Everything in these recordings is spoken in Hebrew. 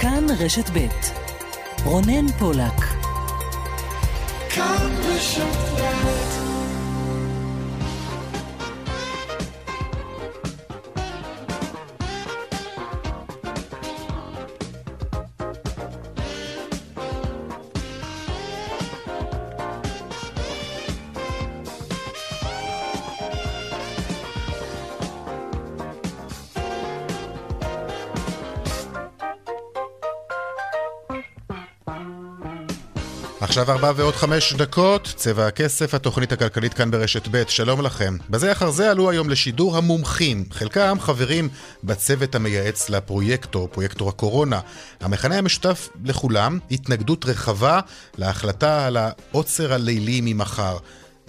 כאן רשת ב' רונן פולק. כאן רשת עכשיו ארבע ועוד חמש דקות, צבע הכסף, התוכנית הכלכלית כאן ברשת ב', שלום לכם. בזה אחר זה עלו היום לשידור המומחים, חלקם חברים בצוות המייעץ לפרויקטור, פרויקטור הקורונה. המכנה המשותף לכולם, התנגדות רחבה להחלטה על העוצר הלילי ממחר.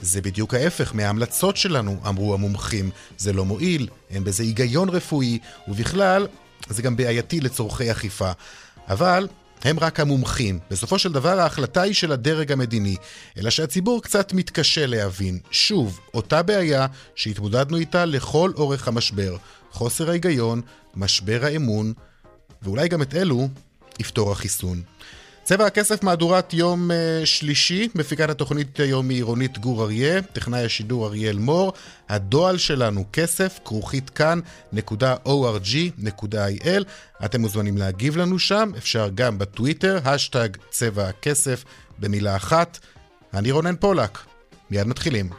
זה בדיוק ההפך מההמלצות שלנו, אמרו המומחים. זה לא מועיל, אין בזה היגיון רפואי, ובכלל, זה גם בעייתי לצורכי אכיפה. אבל הם רק המומחים. בסופו של דבר ההחלטה היא של הדרג המדיני, אלא שהציבור קצת מתקשה להבין. שוב, אותה בעיה שהתמודדנו איתה לכל אורך המשבר. חוסר ההיגיון, משבר האמון, ואולי גם את אלו יפתור החיסון. צבע הכסף מהדורת יום uh, שלישי, מפיקת התוכנית היום היא עירונית גור אריה, טכנאי השידור אריאל מור, הדועל שלנו כסף, כרוכית כאן.org.il, אתם מוזמנים להגיב לנו שם, אפשר גם בטוויטר, השטג צבע הכסף במילה אחת. אני רונן פולק, מיד מתחילים.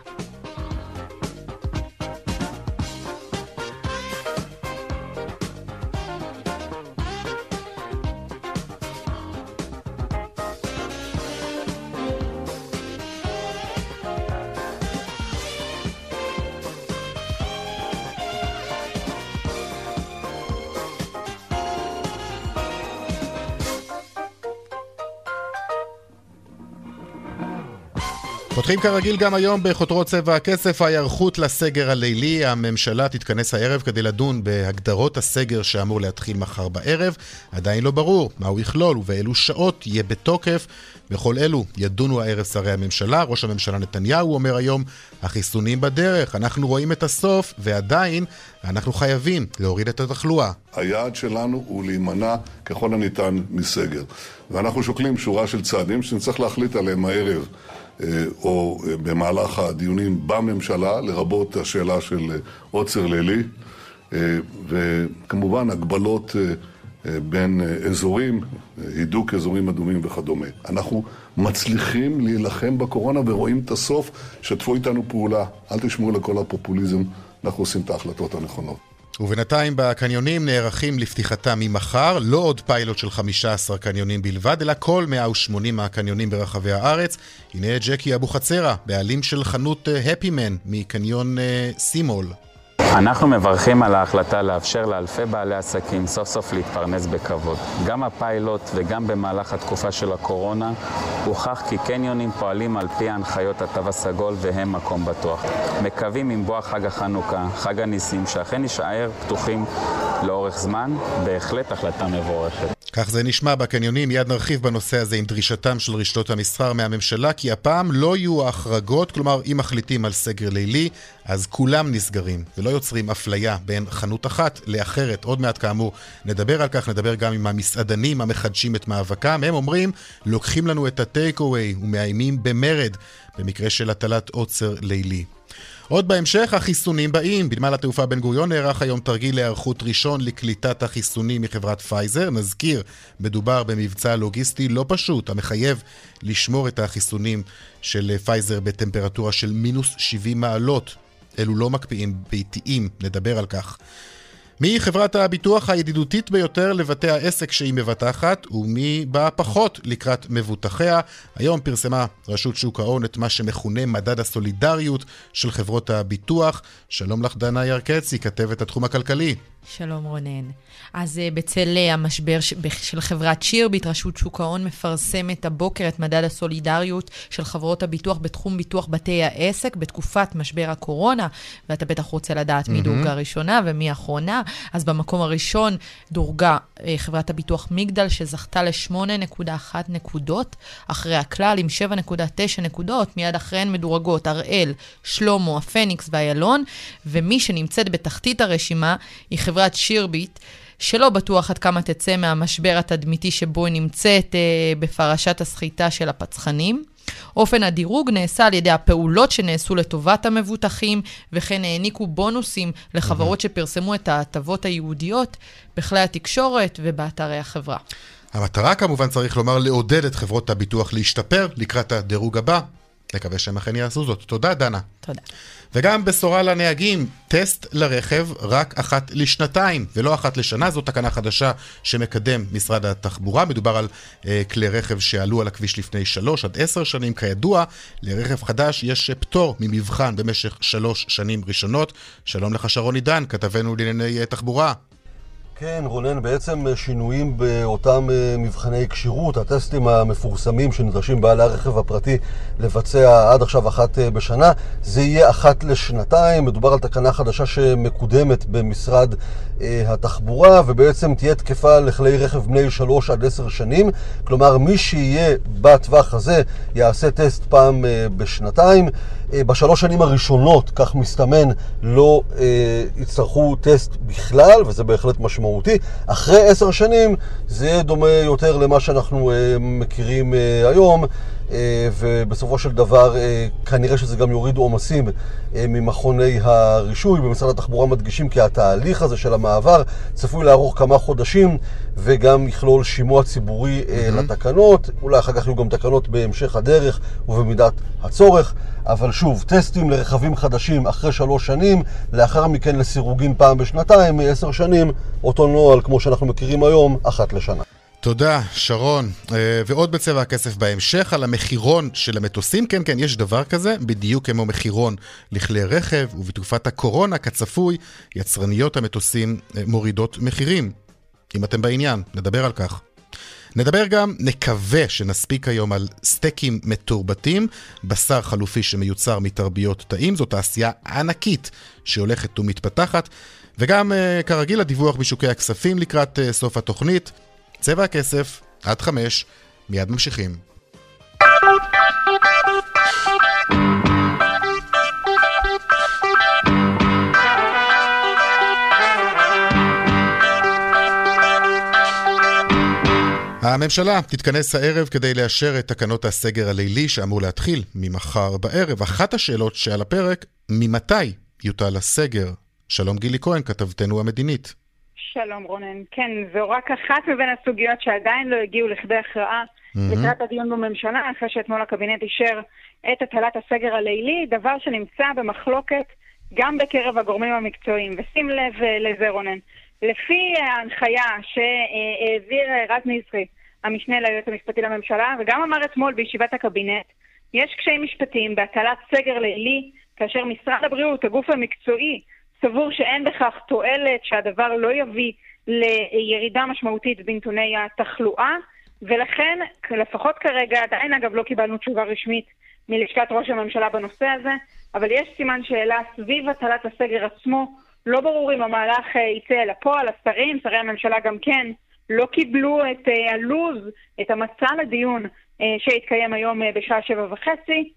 פותחים כרגיל גם היום בחותרות צבע הכסף, ההיערכות לסגר הלילי. הממשלה תתכנס הערב כדי לדון בהגדרות הסגר שאמור להתחיל מחר בערב. עדיין לא ברור מה הוא יכלול ובאילו שעות יהיה בתוקף. בכל אלו ידונו הערב שרי הממשלה. ראש הממשלה נתניהו אומר היום, החיסונים בדרך, אנחנו רואים את הסוף, ועדיין אנחנו חייבים להוריד את התחלואה. היעד שלנו הוא להימנע ככל הניתן מסגר. ואנחנו שוקלים שורה של צעדים שנצטרך להחליט עליהם הערב. אה, או אה, במהלך הדיונים בממשלה, לרבות השאלה של אה, עוצר לילי, וכמובן הגבלות בין אזורים, הידוק אזורים אדומים וכדומה. אנחנו מצליחים להילחם בקורונה ורואים את הסוף, שתפו איתנו פעולה, אל תשמעו לכל הפופוליזם, אנחנו עושים את ההחלטות הנכונות. ובינתיים בקניונים נערכים לפתיחתם ממחר, לא עוד פיילוט של 15 קניונים בלבד, אלא כל 180 מהקניונים ברחבי הארץ. הנה ג'קי אבוחצירא, בעלים של חנות הפי-מן מקניון סימול. אנחנו מברכים על ההחלטה לאפשר לאלפי בעלי עסקים סוף סוף להתפרנס בכבוד. גם הפיילוט וגם במהלך התקופה של הקורונה הוכח כי קניונים פועלים על פי הנחיות התו הסגול והם מקום בטוח. מקווים עם בוא חג החנוכה, חג הניסים, שאכן יישאר פתוחים לאורך זמן, בהחלט החלטה מבורכת. כך זה נשמע בקניונים, מיד נרחיב בנושא הזה עם דרישתם של רשתות המסחר מהממשלה, כי הפעם לא יהיו החרגות, כלומר אם מחליטים על סגר לילי, אז כולם נסגרים, ולא יוצרים אפליה בין חנות אחת לאחרת. עוד מעט כאמור נדבר על כך, נדבר גם עם המסעדנים המחדשים את מאבקם. הם אומרים, לוקחים לנו את ה take away ומאיימים במרד במקרה של הטלת עוצר לילי. עוד בהמשך, החיסונים באים. בנמל התעופה בן גוריון נערך היום תרגיל להיערכות ראשון לקליטת החיסונים מחברת פייזר. נזכיר, מדובר במבצע לוגיסטי לא פשוט, המחייב לשמור את החיסונים של פייזר בטמפרטורה של מינוס 70 מעלות. אלו לא מקפיאים ביתיים, נדבר על כך. מי חברת הביטוח הידידותית ביותר לבתי העסק שהיא מבטחת, ומי באה פחות לקראת מבוטחיה. היום פרסמה רשות שוק ההון את מה שמכונה מדד הסולידריות של חברות הביטוח. שלום לך דנה ירקצי, כתבת התחום הכלכלי. שלום רונן. אז אה, בצל אה, המשבר של חברת שירביט, רשות שוק ההון מפרסמת הבוקר את מדד הסולידריות של חברות הביטוח בתחום ביטוח בתי העסק בתקופת משבר הקורונה, ואתה בטח רוצה לדעת מי mm-hmm. דורגה ראשונה ומי אחרונה. אז במקום הראשון דורגה אה, חברת הביטוח מגדל, שזכתה ל-8.1 נקודות, אחרי הכלל עם 7.9 נקודות, מיד אחריהן מדורגות הראל, שלמה, הפניקס ואיילון, ומי שנמצאת בתחתית הרשימה היא חברת שירביט. שלא בטוח עד כמה תצא מהמשבר התדמיתי שבו היא נמצאת אה, בפרשת הסחיטה של הפצחנים. אופן הדירוג נעשה על ידי הפעולות שנעשו לטובת המבוטחים, וכן העניקו בונוסים לחברות שפרסמו את ההטבות הייעודיות בכלי התקשורת ובאתרי החברה. המטרה כמובן, צריך לומר, לעודד את חברות הביטוח להשתפר לקראת הדירוג הבא. נקווה שהם אכן יעשו זאת. תודה, דנה. תודה. וגם בשורה לנהגים, טסט לרכב רק אחת לשנתיים, ולא אחת לשנה. זו תקנה חדשה שמקדם משרד התחבורה. מדובר על אה, כלי רכב שעלו על הכביש לפני שלוש עד עשר שנים. כידוע, לרכב חדש יש פטור ממבחן במשך שלוש שנים ראשונות. שלום לך, שרון עידן, כתבנו לענייני אה, תחבורה. כן, רונן, בעצם שינויים באותם אה, מבחני כשירות, הטסטים המפורסמים שנדרשים בעלי הרכב הפרטי לבצע עד עכשיו אחת אה, בשנה, זה יהיה אחת לשנתיים. מדובר על תקנה חדשה שמקודמת במשרד אה, התחבורה, ובעצם תהיה תקפה לכלי רכב בני 3 עד 10 שנים. כלומר, מי שיהיה בטווח הזה יעשה טסט פעם בשנתיים. בשלוש שנים הראשונות, כך מסתמן, לא יצטרכו טסט בכלל, וזה בהחלט משמעותי. אחרי עשר שנים זה יהיה דומה יותר למה שאנחנו uh, מכירים uh, היום, ובסופו של דבר uh, כנראה שזה גם יוריד עומסים uh, ממכוני הרישוי. במשרד התחבורה מדגישים כי התהליך הזה של המעבר צפוי לערוך כמה חודשים וגם יכלול שימוע ציבורי mm-hmm. לתקנות. אולי אחר כך יהיו גם תקנות בהמשך הדרך ובמידת הצורך. אבל שוב, טסטים לרכבים חדשים אחרי שלוש שנים, לאחר מכן לסירוגין פעם בשנתיים, מעשר שנים, אותו נוהל כמו שאנחנו מכירים היום, אחת לשנה. תודה, שרון. אה, ועוד בצבע הכסף בהמשך על המחירון של המטוסים. כן, כן, יש דבר כזה, בדיוק כמו מחירון לכלי רכב, ובתקופת הקורונה, כצפוי, יצרניות המטוסים אה, מורידות מחירים. אם אתם בעניין, נדבר על כך. נדבר גם, נקווה שנספיק היום על סטייקים מתורבתים, בשר חלופי שמיוצר מתרביות תאים, זו תעשייה ענקית שהולכת ומתפתחת, וגם, אה, כרגיל, הדיווח משוקי הכספים לקראת סוף התוכנית. צבע הכסף, עד חמש, מיד ממשיכים. הממשלה תתכנס הערב כדי לאשר את תקנות הסגר הלילי שאמור להתחיל ממחר בערב. אחת השאלות שעל הפרק, ממתי יוטל הסגר? שלום גילי כהן, כתבתנו המדינית. שלום רונן. כן, זו רק אחת מבין הסוגיות שעדיין לא הגיעו לכדי הכרעה mm-hmm. לקראת הדיון בממשלה, אחרי שאתמול הקבינט אישר את הטלת הסגר הלילי, דבר שנמצא במחלוקת גם בקרב הגורמים המקצועיים. ושים לב אה, לזה רונן. לפי ההנחיה שהעביר רז נזרי, המשנה ליועץ המשפטי לממשלה, וגם אמר אתמול בישיבת הקבינט, יש קשיים משפטיים בהטלת סגר לילי, כאשר משרד הבריאות, הגוף המקצועי, סבור שאין בכך תועלת, שהדבר לא יביא לירידה משמעותית בנתוני התחלואה, ולכן, לפחות כרגע, עדיין אגב לא קיבלנו תשובה רשמית מלשכת ראש הממשלה בנושא הזה, אבל יש סימן שאלה סביב הטלת הסגר עצמו, לא ברור אם המהלך אה, יצא אל הפועל, השרים, שרי הממשלה גם כן, לא קיבלו את uh, הלו"ז, את המצע לדיון uh, שהתקיים היום בשעה שבע וחצי.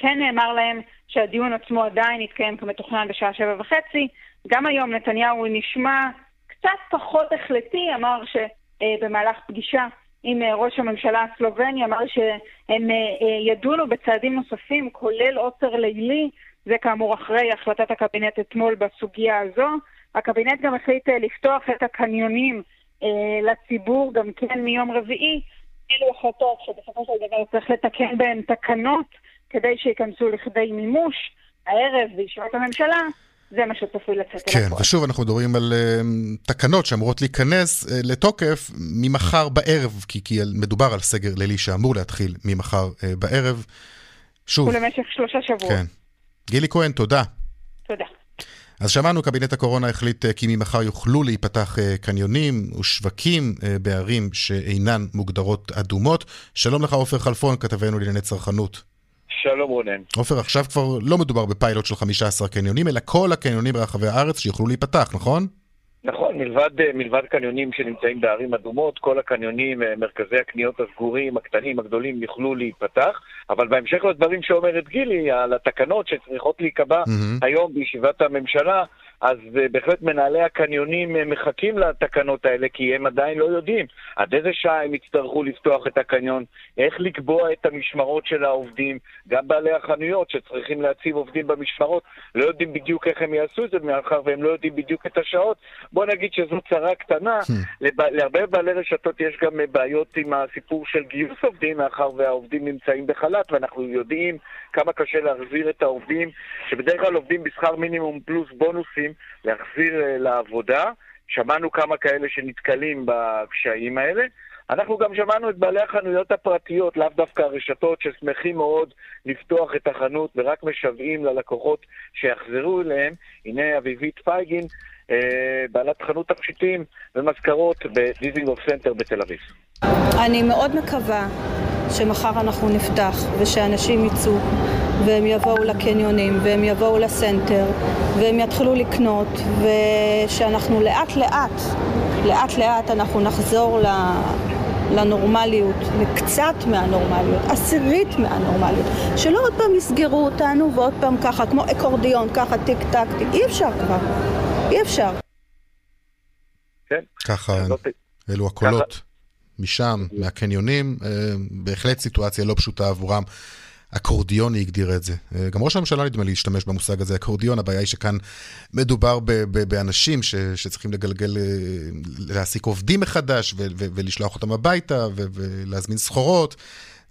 כן נאמר להם שהדיון עצמו עדיין יתקיים כמתוכנן בשעה שבע וחצי. גם היום נתניהו נשמע קצת פחות החלטי, אמר שבמהלך uh, פגישה עם uh, ראש הממשלה הסלובני, אמר שהם uh, ידונו בצעדים נוספים, כולל עוצר לילי. זה כאמור אחרי החלטת הקבינט אתמול בסוגיה הזו. הקבינט גם החליט לפתוח את הקניונים אה, לציבור גם כן מיום רביעי, אלו החלטות שבסופו של דבר צריך לתקן בהן תקנות כדי שייכנסו לכדי מימוש הערב בישיבת הממשלה. זה מה שצפוי לצאת כן, לפועל. ושוב אנחנו מדברים על uh, תקנות שאמורות להיכנס uh, לתוקף ממחר בערב, כי, כי מדובר על סגר לילי שאמור להתחיל ממחר uh, בערב. שוב. ולמשך שלושה שבועות. כן. גילי כהן, תודה. תודה. אז שמענו, קבינט הקורונה החליט כי ממחר יוכלו להיפתח קניונים ושווקים בערים שאינן מוגדרות אדומות. שלום לך, עופר חלפון, כתבנו לענייני צרכנות. שלום רונן. עופר, עכשיו כבר לא מדובר בפיילוט של 15 קניונים, אלא כל הקניונים ברחבי הארץ שיוכלו להיפתח, נכון? נכון, מלבד, אה, מלבד קניונים שנמצאים בערים אדומות, כל הקניונים, אה, מרכזי הקניות הסגורים, הקטנים, הגדולים, יוכלו להיפתח. אבל בהמשך לדברים שאומרת גילי, על התקנות שצריכות להיקבע mm-hmm. היום בישיבת הממשלה, אז uh, בהחלט מנהלי הקניונים uh, מחכים לתקנות האלה, כי הם עדיין לא יודעים. עד איזה שעה הם יצטרכו לפתוח את הקניון, איך לקבוע את המשמרות של העובדים, גם בעלי החנויות שצריכים להציב עובדים במשמרות, לא יודעים בדיוק איך הם יעשו את זה, מאחר והם לא יודעים בדיוק את השעות. בוא נגיד שזו צרה קטנה, לב... להרבה בעלי רשתות יש גם בעיות עם הסיפור של גיוס עובדים, מאחר והעובדים נמצאים בחל"ת, ואנחנו יודעים כמה קשה להחזיר את העובדים, שבדרך כלל עובדים בשכר מינימום פלוס בונוסים, להחזיר אה, לעבודה. שמענו כמה כאלה שנתקלים בקשיים האלה. אנחנו גם שמענו את בעלי החנויות הפרטיות, לאו דווקא הרשתות, ששמחים מאוד לפתוח את החנות ורק משוועים ללקוחות שיחזרו אליהם. הנה אביבית פייגין, אה, בעלת חנות תכשיטים ומזכרות בדיזינגוף סנטר בתל אביב. אני מאוד מקווה שמחר אנחנו נפתח ושאנשים יצאו והם יבואו לקניונים והם יבואו לסנטר והם יתחילו לקנות ושאנחנו לאט לאט, לאט לאט אנחנו נחזור לנורמליות, לקצת מהנורמליות, עשירית מהנורמליות, שלא עוד פעם יסגרו אותנו ועוד פעם ככה, כמו אקורדיון, ככה טיק טק טיק, אי אפשר כבר, אי אפשר. כן. ככה, אלו הקולות. משם, מהקניונים, אה, בהחלט סיטואציה לא פשוטה עבורם. אקורדיון היא הגדירה את זה. אה, גם ראש הממשלה נדמה לי להשתמש במושג הזה, אקורדיון. הבעיה היא שכאן מדובר ב- ב- באנשים ש- שצריכים לגלגל, אה, להעסיק עובדים מחדש ו- ו- ולשלוח אותם הביתה ו- ולהזמין סחורות.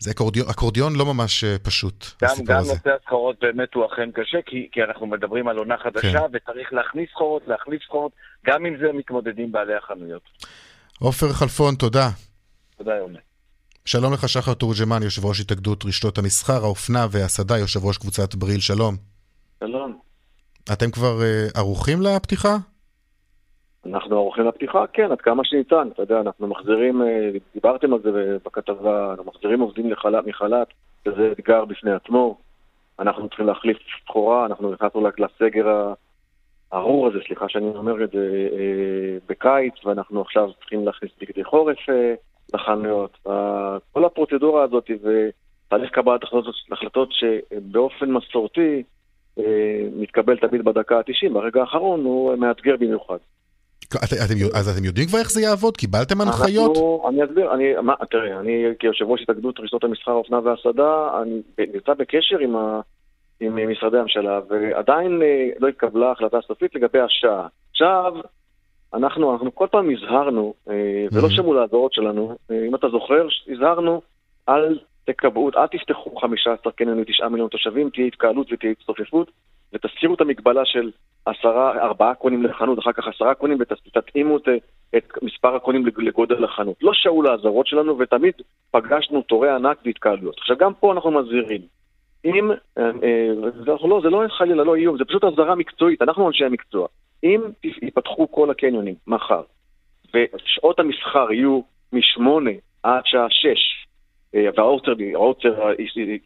זה אקורדיון, אקורדיון לא ממש פשוט, גם, גם נושא הסחורות באמת הוא אכן קשה, כי, כי אנחנו מדברים על עונה חדשה, כן. וצריך להכניס סחורות, להכניס סחורות, גם עם זה מתמודדים בעלי החנויות. עופר חלפון, תודה. תודה, יומי. שלום לך, שחר תורג'מן, יושב ראש התאגדות רשתות המסחר, האופנה והסעדה, יושב ראש קבוצת בריל, שלום. שלום. אתם כבר uh, ערוכים לפתיחה? אנחנו ערוכים לפתיחה, כן, עד כמה שניתן. אתה יודע, אנחנו מחזירים, uh, דיברתם על זה בכתבה, אנחנו מחזירים עובדים לחל"ת, מחל"ת, שזה אתגר בפני עצמו. אנחנו צריכים להחליף סחורה, אנחנו נכנסנו לסגר הארור הזה, סליחה שאני אומר את זה, uh, בקיץ, ואנחנו עכשיו צריכים להכניס בגדי חורף. לחנויות. כל הפרוצדורה הזאת ותהליך קבלת החלטות שבאופן מסורתי אה, מתקבל תמיד בדקה ה-90, ברגע האחרון הוא מאתגר במיוחד. אז אתם יודעים כבר איך זה יעבוד? קיבלתם הנחיות? אני אסביר, אני, מה, תראה, אני כיושב ראש התאגדות רשתות המסחר, האופנה והסעדה, אני נמצא בקשר עם, ה, עם משרדי הממשלה, ועדיין אה, לא התקבלה החלטה סופית לגבי השעה. עכשיו, אנחנו, אנחנו כל פעם הזהרנו, אה, ולא mm-hmm. שמעו לאזהרות שלנו, אה, אם אתה זוכר, הזהרנו, אל תקבעו, אל תפתחו 15 קניונים, 9 מיליון תושבים, תהיה התקהלות ותהיה הצטופפות, ותזכירו את המגבלה של עשרה, ארבעה קונים לחנות, אחר כך עשרה קונים, ותתאימו את, את מספר הקונים לגודל החנות. לא שמעו לאזהרות שלנו, ותמיד פגשנו תורי ענק והתקהלויות. עכשיו, גם פה אנחנו מזהירים. אם, אה, זה לא, זה לא חלילה, לא איום, זה פשוט אזהרה מקצועית, אנחנו אנשי המקצוע. אם ייפתחו כל הקניונים מחר, ושעות המסחר יהיו משמונה עד שעה שש, אה, והעוצר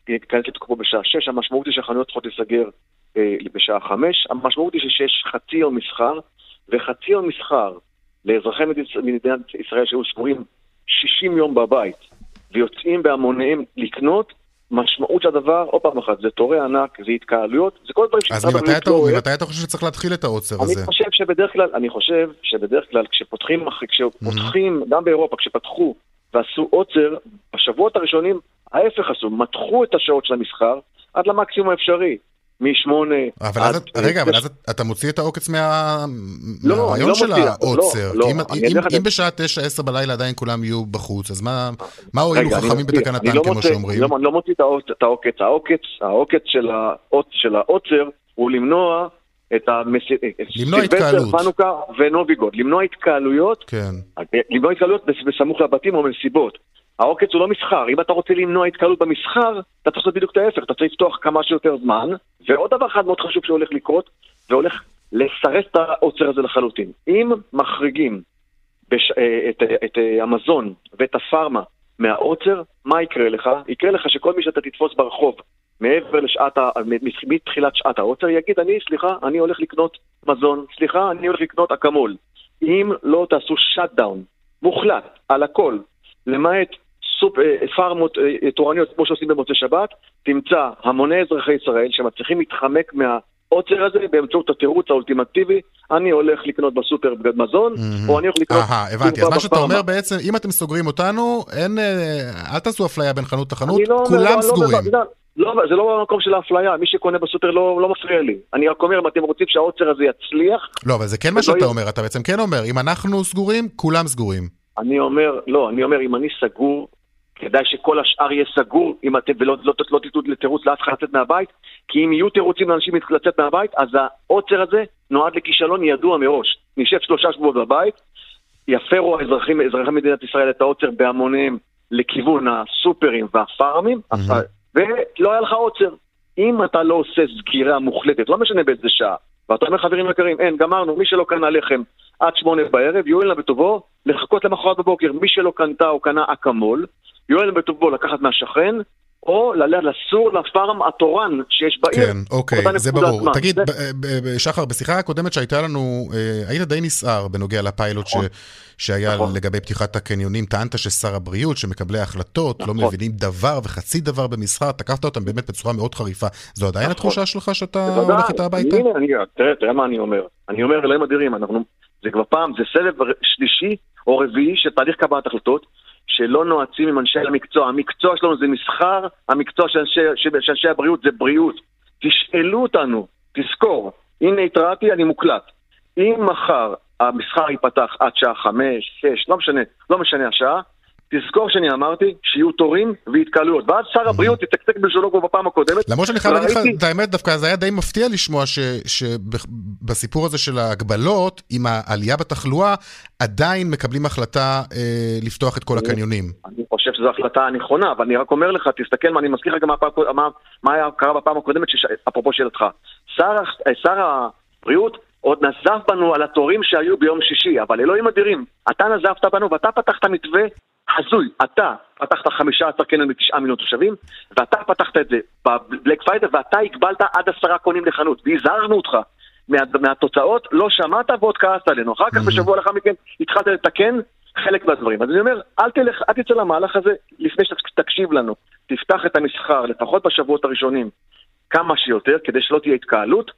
ייכנס לתוקפו בשעה שש, המשמעות היא שהחנויות צריכות להיסגר אה, בשעה חמש, המשמעות היא שיש חצי יום מסחר, וחצי יום מסחר לאזרחי מדינת ישראל שהיו סגורים 60 יום בבית, ויוצאים בהמוניהם לקנות, משמעות של הדבר, עוד פעם אחת, זה תורי ענק, זה התקהלויות, זה כל דברים שמשרד הבריאות לא אוהב. אז ממתי אתה חושב שצריך להתחיל את העוצר הזה? אני חושב שבדרך כלל, אני חושב שבדרך כלל כשפותחים, כשפותחים, גם באירופה, כשפתחו ועשו עוצר, בשבועות הראשונים ההפך עשו, מתחו את השעות של המסחר עד למקסימום האפשרי. משמונה... אבל אז, רגע, אבל אז אתה מוציא את העוקץ מהרעיון לא, לא של העוצר. לא, אם, אם, אם בשעה תשע, עשר בלילה עדיין כולם יהיו בחוץ, אז מה, מה הועילו חכמים בתקנתם, כמו שאומרים? לא, אני לא מוציא את העוקץ. העוקץ, של העוצר הוא למנוע את התקהלות. חנוכה ונוביגוד, למנוע התקהלויות, כן. למנוע התקהלויות בסמוך לבתים או מסיבות. העוקץ הוא לא מסחר, אם אתה רוצה למנוע התקהלות במסחר, אתה צריך לעשות בדיוק את ההפך, אתה צריך לפתוח כמה שיותר זמן, ועוד דבר אחד מאוד חשוב שהולך לקרות, והולך לסרס את העוצר הזה לחלוטין. אם מחריגים בש... אה, את, את אה, המזון ואת הפארמה מהעוצר, מה יקרה לך? יקרה לך שכל מי שאתה תתפוס ברחוב מעבר לשעת, ה... מתחילת שעת העוצר, יגיד, אני, סליחה, אני הולך לקנות מזון, סליחה, אני הולך לקנות אקמול. אם לא תעשו shutdown מוחלט על הכל, למעט סופ, אה, פארמות אה, תורניות כמו שעושים במוצאי שבת, תמצא המוני אזרחי ישראל שמצליחים להתחמק מה... העוצר הזה באמצעות התירוץ האולטימטיבי, אני הולך לקנות בסופר בגד מזון, או אני הולך לקנות... אהה, הבנתי. אז מה שאתה. אומר בעצם, אם אתם סוגרים אותנו, אין, אה, אל תעשו אפליה בין חנות לחנות, לא אומר, כולם לא, לא, סגורים. לא, לא, זה לא במקום של האפליה, מי שקונה בסופר לא, לא מפריע לי. אני רק אומר, אם אתם רוצים שהעוצר הזה יצליח, לא, אבל זה כן מה שאתה אומר, אתה בעצם כן אומר, אם אנחנו סגורים, כולם סגורים. אני אומר, לא, אני אומר, אם אני סגור, כדאי שכל השאר יהיה סגור, אם אתם, ולא לא, לא, לא תיתנו לתירוץ לאף אחד לצאת מהבית, כי אם יהיו תירוצים לאנשים לצאת מהבית, אז העוצר הזה נועד לכישלון ידוע מראש. נשב שלושה שבועות בבית, יפרו האזרחים, אזרחי מדינת ישראל את העוצר בהמוניהם לכיוון הסופרים והפארמים, ולא היה לך עוצר. אם אתה לא עושה סגירה מוחלטת, לא משנה באיזה שעה, ואתה אומר חברים יקרים, אין, גמרנו, מי שלא קנה לחם עד שמונה בערב, יואיל נא בטובו לחכות למחרת בבוקר. מי שלא קנתה או קנה אקמול, יואיל נא בטובו לקחת מהשכן, או ללכת לסור לפארם התורן שיש בעיר. כן, אוקיי, זה ברור. זמן. תגיד, זה- שחר, בשיחה הקודמת שהייתה לנו, אה, היית די נסער בנוגע לפיילוט ש- שהיה נכון. לגבי פתיחת הקניונים. טענת ששר הבריאות, שמקבלי ההחלטות, לא נכון. מבינים דבר וחצי דבר במסחר, תקפת אותם באמת בצורה מאוד חריפה. זו עדיין נכון. התחושה שלך שאתה. הולך איתה הביתה? הנה, אני, תראה, תראה מה אני אומר. אני אומר, אלוהים אדירים, אנחנו, זה כבר פעם, זה סבב שלישי או רביעי של תהליך קבלת החלטות, שלא נועצים עם אנשי המקצוע. המקצוע שלנו זה מסחר, המקצוע של אנשי, של אנשי הבריאות זה בריאות. תשאלו אותנו, תזכור, הנה התרעתי, אני מוקלט. אם מחר המסחר ייפתח עד שעה חמש, שש, לא משנה, לא משנה השעה, תזכור שאני אמרתי שיהיו תורים והתקהלויות. ואז שר הבריאות יצקצק בלשונו כמו בפעם הקודמת. למרות שאני חייב להגיד לך את האמת, דווקא זה היה די מפתיע לשמוע שבסיפור הזה של ההגבלות, עם העלייה בתחלואה, עדיין מקבלים החלטה אה, לפתוח את כל הקניונים. אני חושב שזו החלטה נכונה, אבל אני רק אומר לך, תסתכל, אני מזכיר לך גם מה, קרה בפעם הקודמת, אפרופו שאלתך. שר, ה- שר הבריאות עוד נזף בנו על התורים שהיו ביום שישי, אבל אלוהים אדירים, אתה נזפת בנו ואתה פתחת מתווה הזוי. אתה פתחת 15 קניון בתשעה מיליון תושבים, ואתה פתחת את זה ב Black Friday, ואתה הגבלת עד עשרה קונים לחנות, והזהרנו אותך. מה, מהתוצאות לא שמעת ועוד כעסת עלינו. אחר כך בשבוע לאחר מכן התחלת לתקן חלק מהדברים. אז אני אומר, אל תלך, אל תצא למהלך הזה לפני שתקשיב לנו. תפתח את המסחר, לפחות בשבועות הראשונים, כמה שיותר, כדי שלא תהיה התקהלות.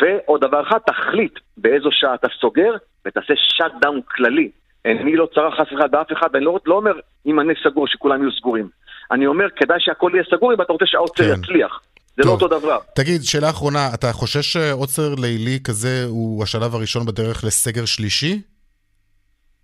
ועוד דבר אחד, תחליט באיזו שעה אתה סוגר, ותעשה shutdown כללי. אני לא צרה חס וחלילה באף אחד, אני לא, לא אומר אם אני סגור שכולם יהיו סגורים. אני אומר, כדאי שהכל יהיה סגור אם אתה רוצה שהעוצר כן. יצליח. זה טוב. לא אותו דבר. תגיד, שאלה אחרונה, אתה חושש שעוצר לילי כזה הוא השלב הראשון בדרך לסגר שלישי?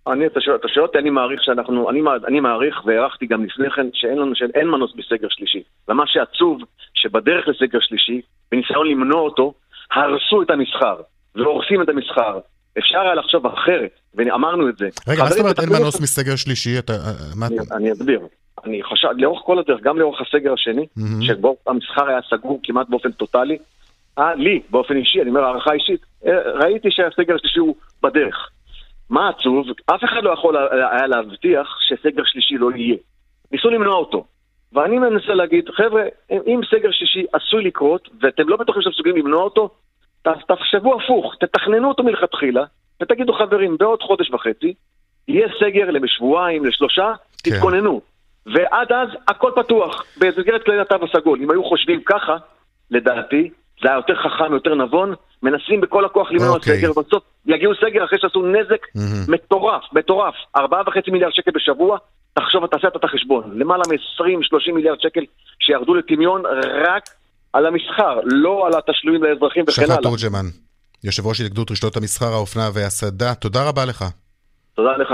אני, אתה שואל, אתה שואל אותי, אני מעריך שאנחנו, אני, אני מעריך והערכתי גם לפני כן שאין לנו, שאין מנוס בסגר שלישי. ומה שעצוב, שבדרך לסגר שלישי, בניסיון למנוע אותו, הרסו את המסחר, והורסים את המסחר. אפשר היה לחשוב אחרת, ואמרנו את זה. רגע, מה זאת אומרת אין מנוס. מסגר שלישי? אתה, אה, מה... אני, אסביר. אני חשב, לאורך כל הדרך, גם לאורך הסגר השני, מהמם. שבו המסחר היה סגור כמעט באופן טוטאלי, אה, לי, באופן אישי, אני אומר הערכה אישית, אה, ראיתי שהסגר השלישי הוא בדרך. מה עצוב? אף אחד לא יכול היה להבטיח שסגר שלישי לא יהיה. ניסו למנוע אותו. ואני מנסה להגיד, חבר'ה, אם סגר שלישי עשוי לקרות, ואתם לא בטוחים שאתם מסוגלים למנוע אותו, תחשבו הפוך, תתכננו אותו מלכתחילה, ותגידו, חברים, בעוד חודש וחצי, יהיה סגר לשבועיים, לשלושה, כן. תתכוננו. ועד אז הכל פתוח, במסגרת כללי התו הסגול. אם היו חושבים ככה, לדעתי, זה היה יותר חכם, יותר נבון, מנסים בכל הכוח למנוע אוקיי. סגר, ובסוף יגיעו סגר אחרי שעשו נזק מהמם. מטורף, מטורף. ארבעה וחצי מיליארד שקל בשבוע, תחשוב, תעשה אתה את החשבון. למעלה מ-20-30 מיליארד שקל שירדו לטמיון רק על המסחר, לא על התשלומים לאזרחים וכן שחר הלאה. תורג'מן, יושב ראש התאגדות רשתות המסחר, האופנה והסעדה, תודה רבה לך. תודה לך.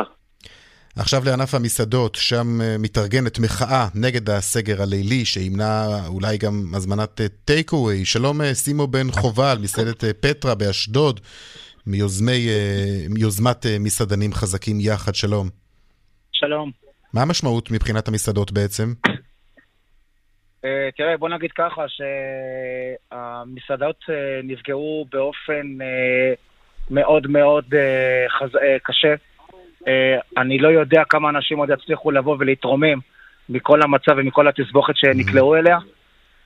עכשיו לענף המסעדות, שם אה, מתארגנת מחאה נגד הסגר הלילי, שימנע אולי גם הזמנת טייק אווי. שלום אה, סימו בן חובל, מסעדת אה, פטרה באשדוד, מיוזמי, אה, מיוזמת אה, מסעדנים חזקים יחד, שלום. שלום. מה המשמעות מבחינת המסעדות בעצם? אה, תראה, בוא נגיד ככה, שהמסעדות אה, נפגעו באופן אה, מאוד מאוד קשה. אני לא יודע כמה אנשים עוד יצליחו לבוא ולהתרומם מכל המצב ומכל התסבוכת שנקלעו אליה.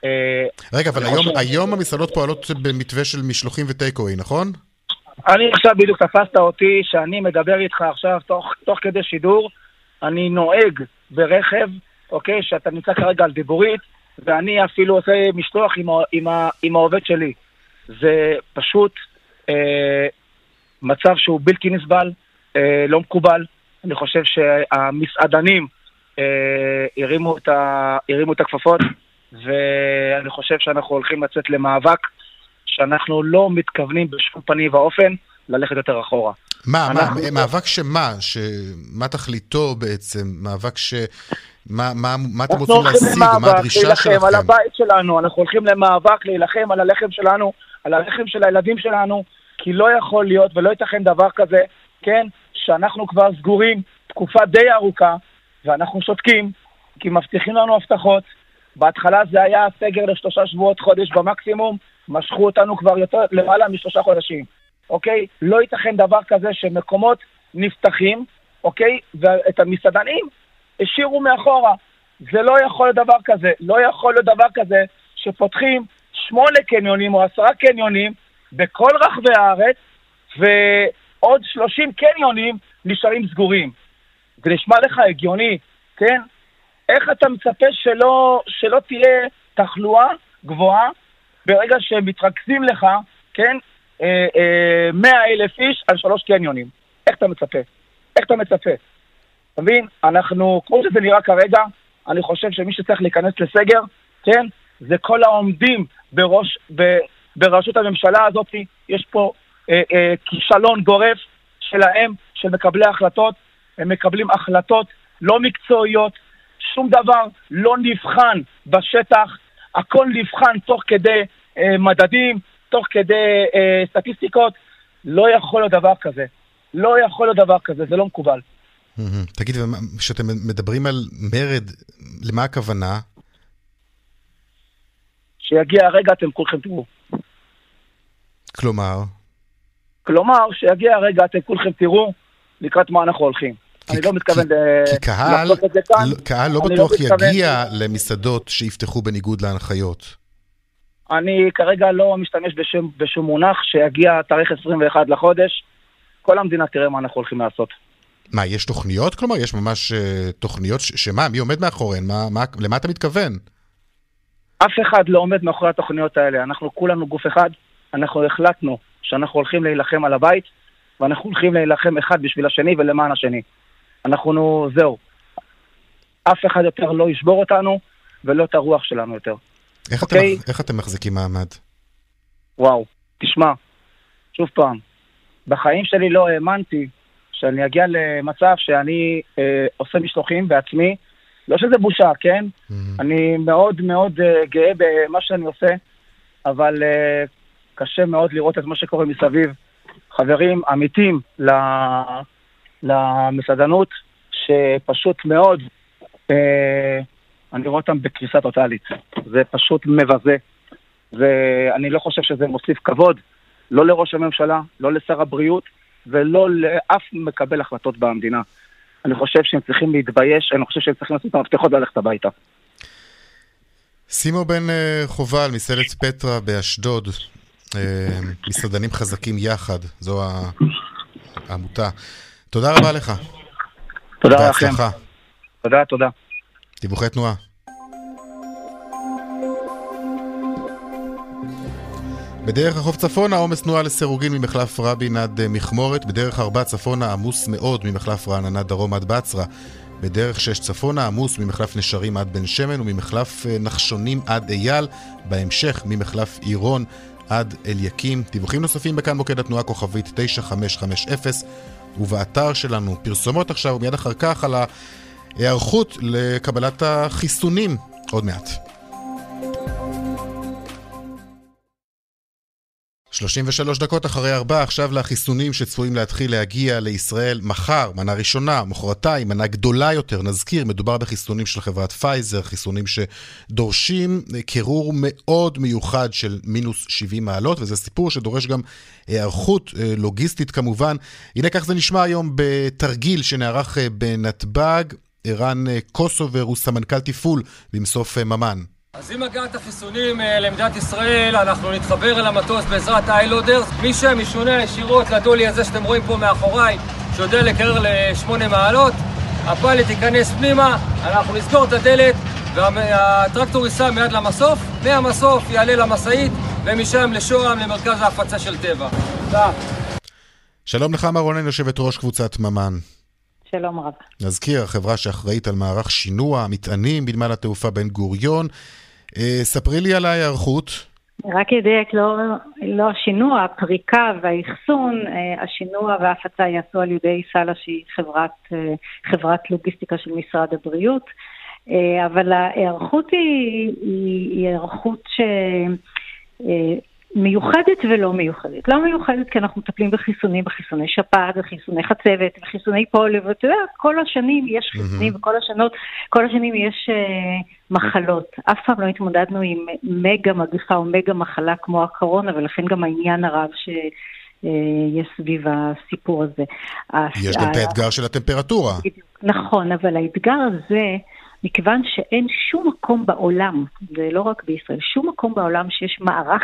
אה, רגע, אבל היום, חושב- היום המסעדות פועלות במתווה של משלוחים וטייק אווי, נכון? אני עכשיו בדיוק תפסת אותי שאני מדבר איתך עכשיו תוך, תוך כדי שידור, אני נוהג ברכב, אוקיי, שאתה נמצא כרגע על דיבורית, ואני אפילו עושה משלוח עם, עם, עם העובד שלי. זה פשוט אה, מצב שהוא בלתי נסבל, אה, לא מקובל. אני חושב שהמסעדנים אה, הרימו, את ה, הרימו את הכפפות, ואני חושב שאנחנו הולכים לצאת למאבק שאנחנו לא מתכוונים בשום פנים ואופן ללכת יותר אחורה. מה, אנחנו- מה, מאבק שמה? שמה תכליתו בעצם? מאבק ש... מה, מה, מה אתם רוצים להשיג, מה הדרישה להילחם שלכם? על הבית שלנו, אנחנו הולכים למאבק להילחם על הלחם שלנו, על הלחם של הילדים שלנו, כי לא יכול להיות ולא ייתכן דבר כזה, כן, שאנחנו כבר סגורים תקופה די ארוכה, ואנחנו שותקים, כי מבטיחים לנו הבטחות. בהתחלה זה היה סגר לשלושה שבועות, חודש במקסימום, משכו אותנו כבר יותר, למעלה משלושה חודשים, אוקיי? לא ייתכן דבר כזה שמקומות נפתחים, אוקיי? ואת המסעדנים השאירו מאחורה. זה לא יכול להיות דבר כזה. לא יכול להיות דבר כזה שפותחים שמונה קניונים או עשרה קניונים בכל רחבי הארץ, ועוד שלושים קניונים נשארים סגורים. זה נשמע לך הגיוני, כן? איך אתה מצפה שלא, שלא תהיה תחלואה גבוהה ברגע שמתרכזים לך, כן? אה, אה, 100 אלף איש על שלוש קניונים. איך אתה מצפה? איך אתה מצפה? אתה מבין? אנחנו, כמו שזה נראה כרגע, אני חושב שמי שצריך להיכנס לסגר, כן? זה כל העומדים בראש, ב, בראשות הממשלה הזאת. יש פה אה, אה, כישלון גורף שלהם, של מקבלי ההחלטות. הם מקבלים החלטות לא מקצועיות, שום דבר לא נבחן בשטח, הכל נבחן תוך כדי אה, מדדים, תוך כדי אה, סטטיסטיקות. לא יכול להיות דבר כזה. לא יכול להיות דבר כזה, זה לא מקובל. תגיד, כשאתם מדברים על מרד, למה הכוונה? שיגיע הרגע אתם כולכם תראו. כלומר, כלומר, שיגיע הרגע אתם כולכם תראו לקראת מה אנחנו הולכים. אני לא מתכוון כי קהל, לעשות את זה כאן. לא- קהל לא אני בטוח מתכוון- יגיע למסעדות שיפתחו בניגוד להנחיות. אני כרגע לא משתמש בשום, בשום מונח שיגיע תאריך 21 לחודש. כל המדינה תראה מה אנחנו הולכים לעשות. מה, יש תוכניות? כלומר, יש ממש אה, תוכניות, ש- שמה, מי עומד מאחוריהן? מה, מה, למה אתה מתכוון? אף אחד לא עומד מאחורי התוכניות האלה. אנחנו כולנו גוף אחד. אנחנו החלטנו שאנחנו הולכים להילחם על הבית, ואנחנו הולכים להילחם אחד בשביל השני ולמען השני. אנחנו, זהו. אף אחד יותר לא ישבור אותנו, ולא את הרוח שלנו יותר. איך, אוקיי. אתם, איך אתם מחזיקים מעמד? וואו, תשמע, שוב פעם, בחיים שלי לא האמנתי שאני אגיע למצב שאני אה, עושה משלוחים בעצמי, לא שזה בושה, כן? אני מאוד מאוד אה, גאה במה שאני עושה, אבל אה, קשה מאוד לראות את מה שקורה מסביב. חברים עמיתים ל- למסעדנות, שפשוט מאוד, אה, אני רואה אותם בקריסה טוטאלית. זה פשוט מבזה. ואני לא חושב שזה מוסיף כבוד, לא לראש הממשלה, לא לשר הבריאות ולא לאף מקבל החלטות במדינה. אני חושב שהם צריכים להתבייש, אני חושב שהם צריכים לעשות את המפתחות וללכת הביתה. סימו בן אה, חובל, מסעדת פטרה באשדוד, אה, מסעדנים חזקים יחד, זו העמותה. תודה רבה לך. תודה לכם. בהצלחה. תודה, תודה. דיווחי תנועה. בדרך החוף צפונה עומס תנועה לסירוגין ממחלף רבין עד אה, מכמורת, בדרך ארבע צפונה עמוס מאוד ממחלף רעננה דרום עד בצרה, בדרך שש צפונה עמוס ממחלף נשרים עד בן שמן וממחלף אה, נחשונים עד אייל, בהמשך ממחלף עירון עד אליקים. דיווחים נוספים בכאן מוקד התנועה כוכבית 9550 ובאתר שלנו. פרסומות עכשיו ומיד אחר כך על ההיערכות לקבלת החיסונים עוד מעט. 33 דקות אחרי ארבע, עכשיו לחיסונים שצפויים להתחיל להגיע לישראל מחר, מנה ראשונה, מחרתיים, מנה גדולה יותר. נזכיר, מדובר בחיסונים של חברת פייזר, חיסונים שדורשים קירור מאוד מיוחד של מינוס 70 מעלות, וזה סיפור שדורש גם היערכות אה, לוגיסטית כמובן. הנה כך זה נשמע היום בתרגיל שנערך אה, בנתב"ג. ערן אה, קוסובר הוא סמנכ"ל תפעול במסוף אה, ממן. אז עם הגעת החיסונים אה, למדינת ישראל, אנחנו נתחבר אל המטוס בעזרת איילודרס. משם ישונה ישירות לדולי הזה שאתם רואים פה מאחוריי, שיודע לקרר לשמונה מעלות. הפיילוט ייכנס פנימה, אנחנו נסגור את הדלת, והטרקטור ייסע מיד למסוף. מהמסוף יעלה למשאית, ומשם לשוהם, למרכז ההפצה של טבע. שלום לך, מר רונן, יושבת ראש קבוצת ממן. שלום רב. נזכיר, החברה שאחראית על מערך שינוע מטענים בנמל התעופה בן גוריון. אה, ספרי לי על ההיערכות. רק ידייק, לא, לא השינוע, הפריקה והאחסון, אה, השינוע וההפצה ייעשו על ידי סאלה שהיא חברת, אה, חברת לוגיסטיקה של משרד הבריאות, אבל ההיערכות היא, היא, היא היערכות ש... מיוחדת ולא מיוחדת. לא מיוחדת כי אנחנו מטפלים בחיסונים, בחיסוני שפעת וחיסוני חצבת וחיסוני פוליו, ואתה יודע, כל השנים יש חיסונים וכל השנות, כל השנים יש uh, מחלות. אף פעם לא התמודדנו עם מגה מגפה או מגה מחלה כמו הקורונה, ולכן גם העניין הרב ש... uh, יש סביב הסיפור הזה. יש גם את האתגר של הטמפרטורה. נכון, אבל האתגר הזה... מכיוון שאין שום מקום בעולם, זה לא רק בישראל, שום מקום בעולם שיש מערך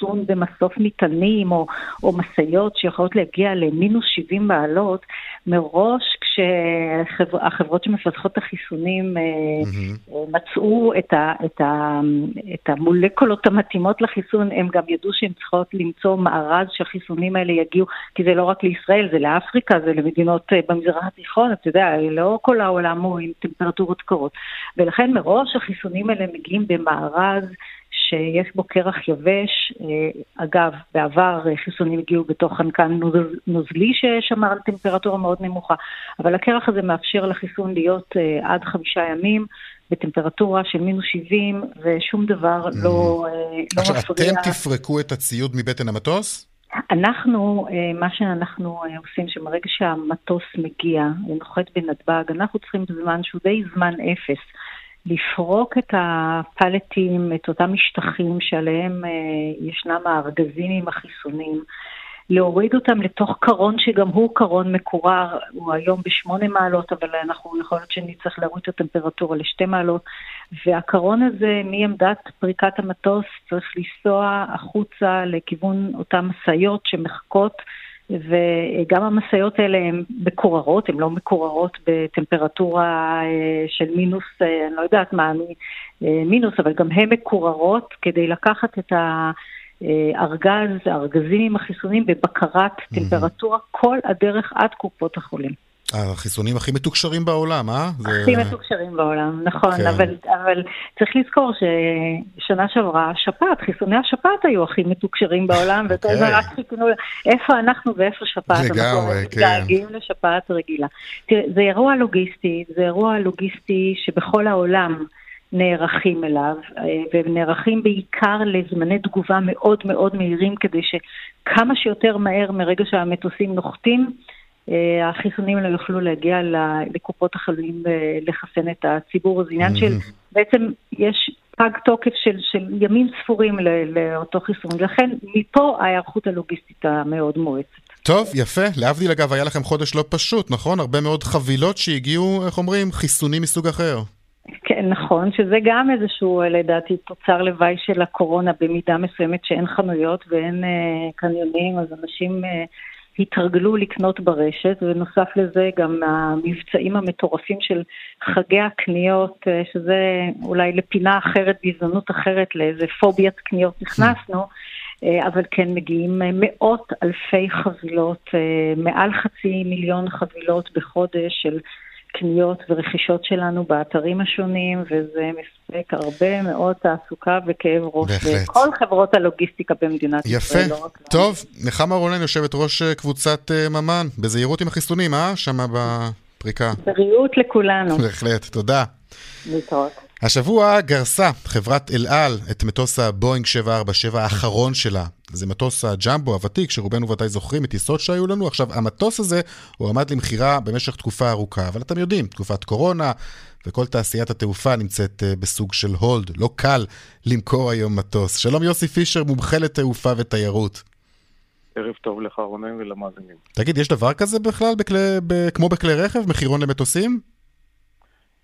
אחסון במסוף מטענים או, או משאיות שיכולות להגיע למינוס 70 מעלות, מראש כשהחברות שמפתחות את החיסונים mm-hmm. מצאו את, ה, את, ה, את המולקולות המתאימות לחיסון, הם גם ידעו שהן צריכות למצוא מארז שהחיסונים האלה יגיעו, כי זה לא רק לישראל, זה לאפריקה, זה למדינות אה, במזרח התיכון, אתה יודע, לא כל העולם הוא עם טמפרטורות קרות. ולכן מראש החיסונים האלה מגיעים במארז שיש בו קרח יבש. אה, אגב, בעבר חיסונים הגיעו בתוך חנקן נוזלי ששמר על טמפרטורה מאוד נמוכה, אבל הקרח הזה מאפשר לחיסון להיות אה, עד חמישה ימים. בטמפרטורה של מינוס 70, ושום דבר mm. לא, אה, לא מפריע. עכשיו, אתם תפרקו את הציוד מבטן המטוס? אנחנו, מה שאנחנו עושים, שמרגע שהמטוס מגיע ונוחת בנתב"ג, אנחנו צריכים זמן שהוא די זמן אפס. לפרוק את הפלטים, את אותם משטחים שעליהם אה, ישנם הארגזים עם החיסונים, להוריד אותם לתוך קרון שגם הוא קרון מקורר, הוא היום בשמונה מעלות, אבל אנחנו יכול להיות שנצטרך להוריד את הטמפרטורה לשתי מעלות, והקרון הזה מעמדת פריקת המטוס צריך לנסוע החוצה לכיוון אותן משאיות שמחכות וגם המשאיות האלה הן מקוררות, הן לא מקוררות בטמפרטורה אה, של מינוס, אה, אני לא יודעת מה, אה, מינוס, אבל גם הן מקוררות כדי לקחת את הארגז, הארגזים עם החיסונים בבקרת טמפרטורה כל הדרך עד קופות החולים. החיסונים הכי מתוקשרים בעולם, אה? הכי זה... מתוקשרים בעולם, נכון, כן. אבל, אבל צריך לזכור ששנה שעברה השפעת, חיסוני השפעת היו הכי מתוקשרים בעולם, וכל הזמן. רק חיכינו איפה אנחנו ואיפה שפעת. לגמרי, כן. אנחנו מתגעגעים לשפעת רגילה. תראה, זה אירוע לוגיסטי, זה אירוע לוגיסטי שבכל העולם נערכים אליו, אה, והם נערכים בעיקר לזמני תגובה מאוד מאוד מהירים, כדי שכמה שיותר מהר מרגע שהמטוסים נוחתים, החיסונים לא יוכלו להגיע לקופות החולים ולחסן את הציבור. זה עניין של, בעצם יש פג תוקף של, של ימים ספורים לאותו חיסון. לכן מפה ההיערכות הלוגיסטית המאוד מואצת. טוב, יפה. להבדיל אגב, היה לכם חודש לא פשוט, נכון? הרבה מאוד חבילות שהגיעו, איך אומרים, חיסונים מסוג אחר. כן, נכון, שזה גם איזשהו, לדעתי, תוצר לוואי של הקורונה במידה מסוימת שאין חנויות ואין אה, קניונים, אז אנשים... אה, התרגלו לקנות ברשת, ונוסף לזה גם המבצעים המטורפים של חגי הקניות, אה, שזה אולי לפינה אחרת, בהזדמנות אחרת, לאיזה פוביית קניות נכנסנו. אה, אבל כן מגיעים מאות אלפי חבילות, אה, מעל חצי מיליון חבילות בחודש של קניות ורכישות שלנו באתרים השונים, וזה מספק הרבה מאוד תעסוקה וכאב ראש. וכל חברות הלוגיסטיקה במדינת יפה. ישראל. יפה. לא טוב, נחמה רונן, יושבת ראש אה, קבוצת uh, ממן, בזהירות עם החיסונים, אה? שמה בפריקה. בריאות לכולנו. בהחלט, תודה. להתראות. השבוע גרסה חברת אל על את מטוס הבואינג 747 האחרון שלה. זה מטוס הג'מבו הוותיק, שרובנו ודאי זוכרים את טיסות שהיו לנו. עכשיו, המטוס הזה הוא עמד למכירה במשך תקופה ארוכה, אבל אתם יודעים, תקופת קורונה, וכל תעשיית התעופה נמצאת uh, בסוג של הולד. לא קל למכור היום מטוס. שלום יוסי פישר, מומחה לתעופה ותיירות. ערב טוב לך רונן ולמאזינים. תגיד, יש דבר כזה בכלל, בכלי, ב, כמו בכלי רכב, מחירון למטוסים?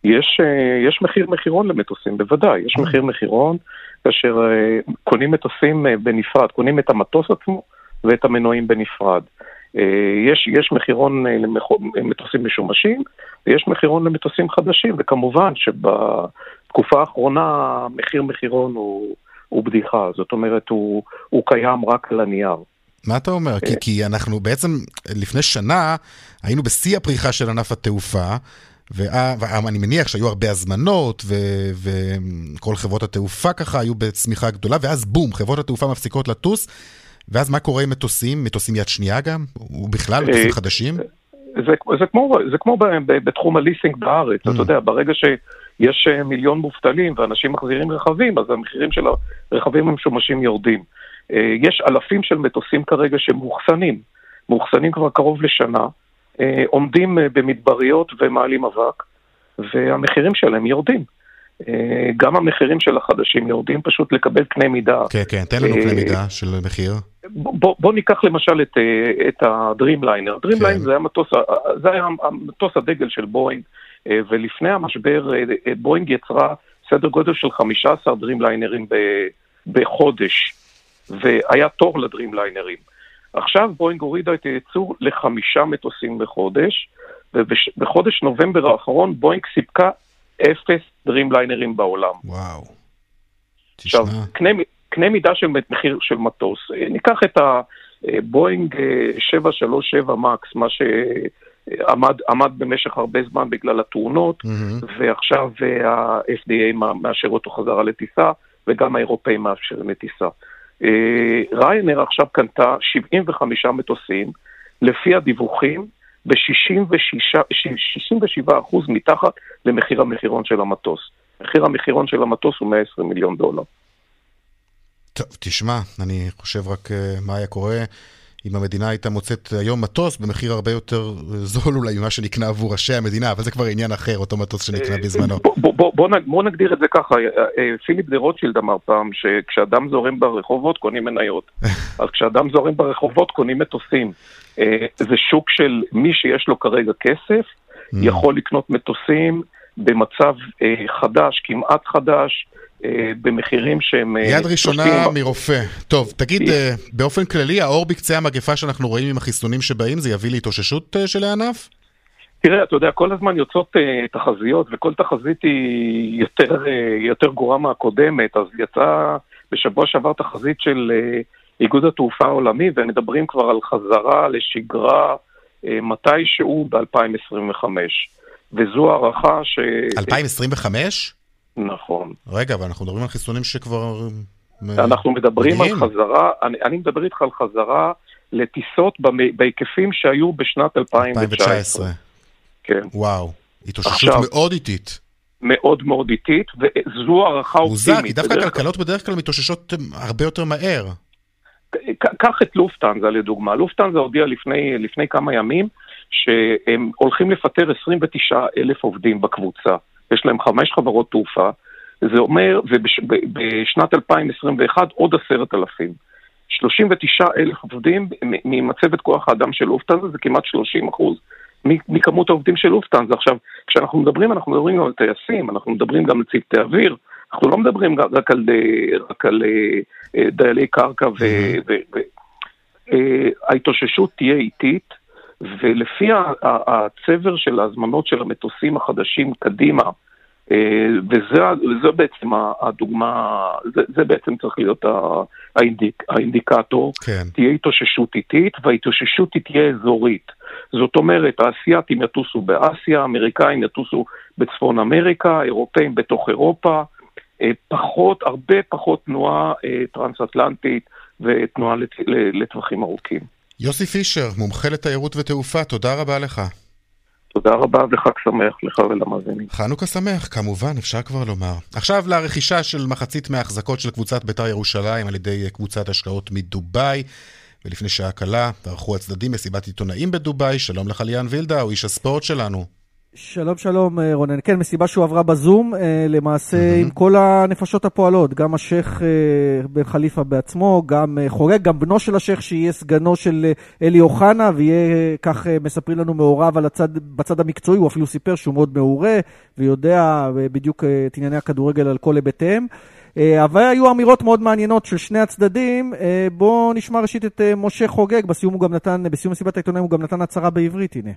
יש, אה, יש מחיר מחירון למטוסים, בוודאי, יש מחיר מחירון כאשר אה, קונים מטוסים אה, בנפרד, קונים את המטוס עצמו ואת המנועים בנפרד. יש, יש מחירון למטוסים משומשים ויש מחירון למטוסים חדשים, וכמובן שבתקופה האחרונה מחיר מחירון הוא, הוא בדיחה. זאת אומרת, הוא, הוא קיים רק על הנייר. מה אתה אומר? כי, כי אנחנו בעצם, לפני שנה, היינו בשיא הפריחה של ענף התעופה, ואני מניח שהיו הרבה הזמנות, וכל חברות התעופה ככה היו בצמיחה גדולה, ואז בום, חברות התעופה מפסיקות לטוס, ואז מה קורה עם מטוסים? מטוסים יד שנייה גם? ובכלל מטוסים חדשים? זה, זה כמו, זה כמו בתחום הליסינג בארץ, mm. אתה יודע, ברגע שיש מיליון מובטלים ואנשים מחזירים רכבים, אז המחירים של הרכבים המשומשים יורדים. יש אלפים של מטוסים כרגע שמאוחסנים, מאוחסנים כבר קרוב לשנה, עומדים במדבריות ומעלים אבק, והמחירים שלהם יורדים. גם המחירים של החדשים יורדים, פשוט לקבל קנה מידה. כן, כן, תן לנו קנה מידה של מחיר. בוא, בוא ניקח למשל את, את הדרימליינר. דרימליינר כן. זה, זה היה המטוס הדגל של בואינג, ולפני המשבר בואינג יצרה סדר גודל של 15 דרימליינרים בחודש, והיה תור לדרימליינרים. עכשיו בואינג הורידה את הייצור לחמישה מטוסים בחודש, ובחודש נובמבר האחרון בואינג סיפקה אפס דרימליינרים בעולם. וואו. עכשיו, קנה, קנה מידה של מחיר של מטוס. ניקח את הבואינג 737 מקס, מה שעמד עמד במשך הרבה זמן בגלל התאונות, mm-hmm. ועכשיו ה-FDA מאשר אותו חזרה לטיסה, וגם האירופאים מאפשרים לטיסה. ריינר עכשיו קנתה 75 מטוסים, לפי הדיווחים, ב-67% מתחת למחיר המחירון של המטוס. מחיר המחירון של המטוס הוא 120 מיליון דולר. טוב, תשמע, אני חושב רק uh, מה היה קורה אם המדינה הייתה מוצאת היום מטוס במחיר הרבה יותר זול אולי ממה שנקנה עבור ראשי המדינה, אבל זה כבר עניין אחר, אותו מטוס שנקנה אה, בזמנו. בוא, נגדיר את זה ככה, אה, פיליפ דה רוטשילד אמר פעם שכשאדם זורם ברחובות קונים מניות, אז כשאדם זורם ברחובות קונים מטוסים. זה שוק של מי שיש לו כרגע כסף, mm. יכול לקנות מטוסים במצב חדש, כמעט חדש, אה, במחירים שהם... אה, יד ראשונה מרופא. טוב, תגיד, אה, באופן כללי, האור בקצה המגפה שאנחנו רואים עם החיסונים שבאים, זה יביא להתאוששות של הענף? תראה, אתה יודע, כל הזמן יוצאות uh, תחזיות, וכל תחזית היא יותר, uh, יותר גרועה מהקודמת, אז יצאה בשבוע שעבר תחזית של uh, איגוד התעופה העולמי, ומדברים כבר על חזרה לשגרה uh, מתישהו ב-2025. וזו הערכה ש... 2025? נכון. רגע, אבל אנחנו מדברים על חיסונים שכבר... אנחנו מדברים מגיעים. על חזרה, אני, אני מדבר איתך על חזרה לטיסות בהיקפים שהיו בשנת 2019. 2019. כן. וואו, התאוששות עכשיו, מאוד איטית. מאוד מאוד איטית, וזו הערכה אופטימית. מוזר, כי דווקא הכלכלות בדרך כלל מתאוששות הרבה יותר מהר. קח את לופטנזה לדוגמה. לופטנזה הודיע לפני, לפני כמה ימים שהם הולכים לפטר 29 אלף עובדים בקבוצה. יש להם חמש חברות תעופה, זה אומר, ובשנת 2021 עוד עשרת אלפים. 39 אלף עובדים ממצבת כוח האדם של לופטנזה, זה כמעט 30 אחוז מכמות העובדים של לופטנזה. עכשיו, כשאנחנו מדברים, אנחנו מדברים גם על טייסים, אנחנו מדברים גם על צוותי אוויר, אנחנו לא מדברים רק על, רק על אה, דיילי קרקע, וההתאוששות אה, תהיה איטית. ולפי הצבר של ההזמנות של המטוסים החדשים קדימה, אה, וזה בעצם הדוגמה, זה, זה בעצם צריך להיות האינדיק, האינדיקטור, כן. תהיה התאוששות איטית, וההתאוששות תהיה אזורית. זאת אומרת, האסייתים יטוסו באסיה, האמריקאים יטוסו בצפון אמריקה, האירופאים בתוך אירופה, אה, פחות, הרבה פחות תנועה אה, טרנס-אטלנטית ותנועה לטווחים ארוכים. יוסי פישר, מומחה לתיירות ותעופה, תודה רבה לך. תודה רבה וחג שמח לך ולמאזינים. חנוכה שמח, כמובן, אפשר כבר לומר. עכשיו לרכישה של מחצית מההחזקות של קבוצת בית"ר ירושלים על ידי קבוצת השקעות מדובאי. ולפני שעה קלה ערכו הצדדים מסיבת עיתונאים בדובאי. שלום לך ליאן וילדה, הוא איש הספורט שלנו. שלום שלום אה, רונן, כן מסיבה שהועברה בזום אה, למעשה. עם כל הנפשות הפועלות, גם השייח' אה, בן חליפה בעצמו, גם חורג, גם בנו של השייח' שיהיה סגנו של אלי אוחנה ויהיה, כך מספרים לנו, מעורב על הצד, בצד המקצועי, הוא אפילו סיפר שהוא מאוד מעורה ויודע בדיוק את ענייני הכדורגל על כל היבטיהם. אה, אבל היו אמירות מאוד מעניינות של שני הצדדים. אה, בואו נשמע ראשית את אה, משה חוגג, בסיום הוא גם נתן, בסיום מסיבת העיתונאים הוא גם נתן הצהרה בעברית, הנה.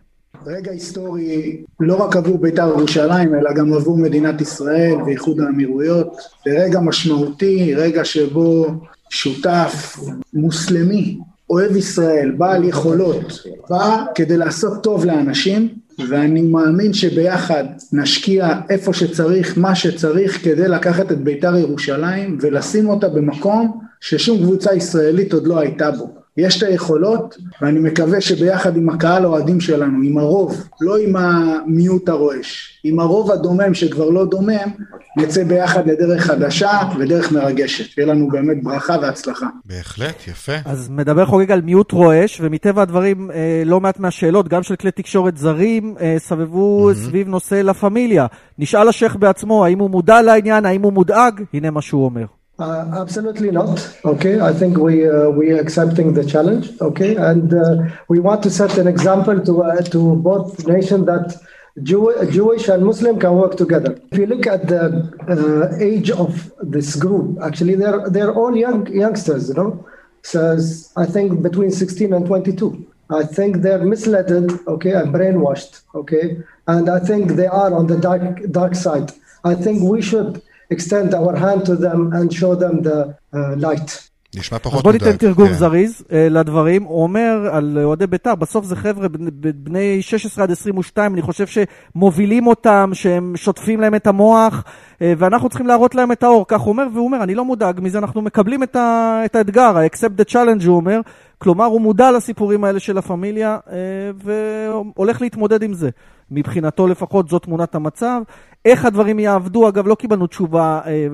רגע היסטורי לא רק עבור בית"ר ירושלים, אלא גם עבור מדינת ישראל ואיחוד האמירויות. זה רגע משמעותי, רגע שבו שותף מוסלמי, אוהב ישראל, בעל יכולות, בא כדי לעשות טוב לאנשים, ואני מאמין שביחד נשקיע איפה שצריך, מה שצריך, כדי לקחת את בית"ר ירושלים ולשים אותה במקום ששום קבוצה ישראלית עוד לא הייתה בו. יש את היכולות, ואני מקווה שביחד עם הקהל האוהדים שלנו, עם הרוב, לא עם המיעוט הרועש, עם הרוב הדומם שכבר לא דומם, נצא ביחד לדרך חדשה ודרך מרגשת. שיהיה לנו באמת ברכה והצלחה. בהחלט, יפה. אז מדבר חוגג על מיעוט רועש, ומטבע הדברים, אה, לא מעט מהשאלות, גם של כלי תקשורת זרים, אה, סבבו mm-hmm. סביב נושא לה פמיליה. נשאל השייח בעצמו, האם הוא מודע לעניין, האם הוא מודאג? הנה מה שהוא אומר. Uh, absolutely not. Okay, I think we uh, we are accepting the challenge. Okay, and uh, we want to set an example to uh, to both nations that Jew, Jewish and Muslim can work together. If you look at the uh, age of this group, actually they're they're all young youngsters. You know, so I think between 16 and 22. I think they're misled, okay, and brainwashed, okay, and I think they are on the dark dark side. I think we should extend our hand to them and show them the uh, light. נשמע אז פחות בוא ניתן מודאג, תרגום כן. זריז אה, לדברים. הוא אומר על אוהדי בית"ר, בסוף זה חבר'ה בני- בני 16 עד 22, אני חושב שמובילים אותם, שהם שוטפים להם את המוח, אה, ואנחנו צריכים להראות להם את האור, כך הוא אומר, והוא אומר, אני לא מודאג מזה, אנחנו מקבלים את, ה- את האתגר, ה-accept the challenge, הוא אומר. כלומר, הוא מודע לסיפורים האלה של הפמיליה, אה, והולך להתמודד עם זה. מבחינתו לפחות, זו תמונת המצב. איך הדברים יעבדו, אגב, לא קיבלנו תשובה אה,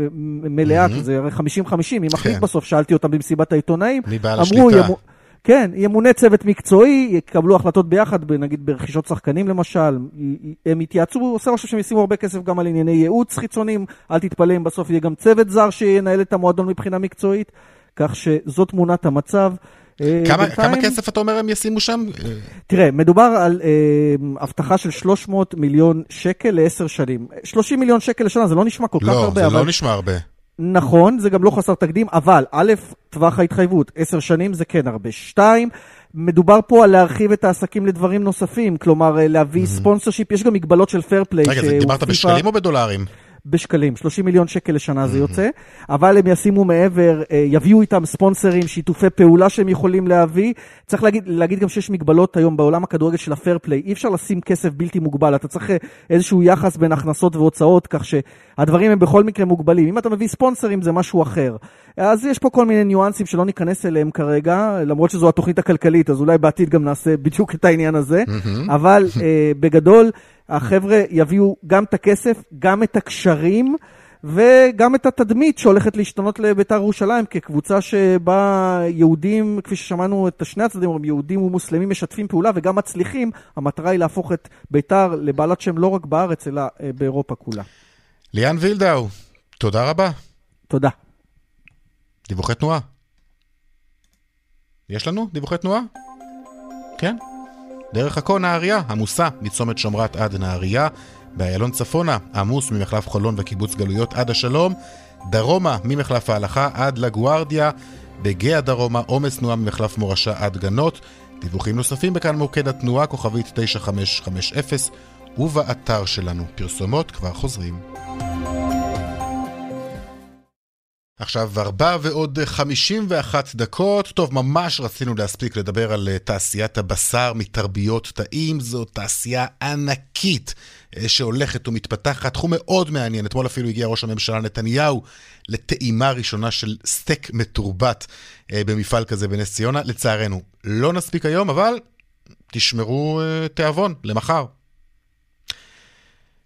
מלאה, כי זה הרי 50-50, מי מחליט בסוף? שאלתי אותם במסיבת העיתונאים. מי בעל אמרו, השליטה? כן, ימונה צוות מקצועי, יקבלו החלטות ביחד, נגיד ברכישות שחקנים למשל, הם יתייעצו, עושה רושם שהם ישימו הרבה כסף גם על ענייני ייעוץ חיצוניים, אל תתפלא אם בסוף יהיה גם צוות זר שינהל את המועדון מבחינה מקצועית, כך שזו תמונת המצב. אה, כמה, בינתיים- כמה כסף אתה אומר הם ישימו שם? אה, תראה, מדובר על אה, הבטחה של 300 מיליון שקל לעשר שנים. 30 מיליון שקל לשנה, זה לא נשמע כל כך לא, הרבה, זה אבל... לא נשמע הרבה. נכון, זה גם לא חסר תקדים, אבל א', טווח ההתחייבות, עשר שנים זה כן הרבה. שתיים, מדובר פה על להרחיב את העסקים לדברים נוספים, כלומר אה, להביא sponsorship, יש גם מגבלות של fair play. רגע, דיברת בשקלים או בדולרים? בשקלים, 30 מיליון שקל לשנה זה יוצא, אבל הם ישימו מעבר, אה, יביאו איתם ספונסרים, שיתופי פעולה שהם יכולים להביא. צריך להגיד, להגיד גם שיש מגבלות היום בעולם הכדורגל של ה fair play, אי אפשר לשים כסף בלתי מוגבל, אתה צריך אה, איזשהו יחס בין הכנסות והוצאות, כך שהדברים הם בכל מקרה מוגבלים. אם אתה מביא ספונסרים זה משהו אחר. אז יש פה כל מיני ניואנסים שלא ניכנס אליהם כרגע, למרות שזו התוכנית הכלכלית, אז אולי בעתיד גם נעשה בדיוק את העניין הזה, אבל אה, בגדול, החבר'ה יביאו גם את הכסף, גם את הקשרים. וגם את התדמית שהולכת להשתנות לבית"ר ירושלים כקבוצה שבה יהודים, כפי ששמענו את שני הצדדים, יהודים ומוסלמים משתפים פעולה וגם מצליחים, המטרה היא להפוך את בית"ר לבעלת שם לא רק בארץ, אלא אה, באירופה כולה. ליאן וילדאו, תודה רבה. תודה. דיווחי תנועה. יש לנו דיווחי תנועה? כן. דרך עכו נהריה, עמוסה מצומת שומרת עד נהריה, באיילון צפונה, עמוס ממחלף חולון וקיבוץ גלויות עד השלום, דרומה ממחלף ההלכה עד לגוארדיה, בגאה דרומה עומס תנועה ממחלף מורשה עד גנות. דיווחים נוספים בכאן מוקד התנועה, כוכבית 9550, ובאתר שלנו פרסומות כבר חוזרים. עכשיו ארבע ועוד חמישים ואחת דקות. טוב, ממש רצינו להספיק לדבר על אה, תעשיית הבשר מתרביות תאים. זו תעשייה ענקית אה, שהולכת ומתפתחת. תחום מאוד מעניין. אתמול אפילו הגיע ראש הממשלה נתניהו לטעימה ראשונה של סטייק מתורבת אה, במפעל כזה בנס ציונה. לצערנו, לא נספיק היום, אבל תשמרו תיאבון למחר.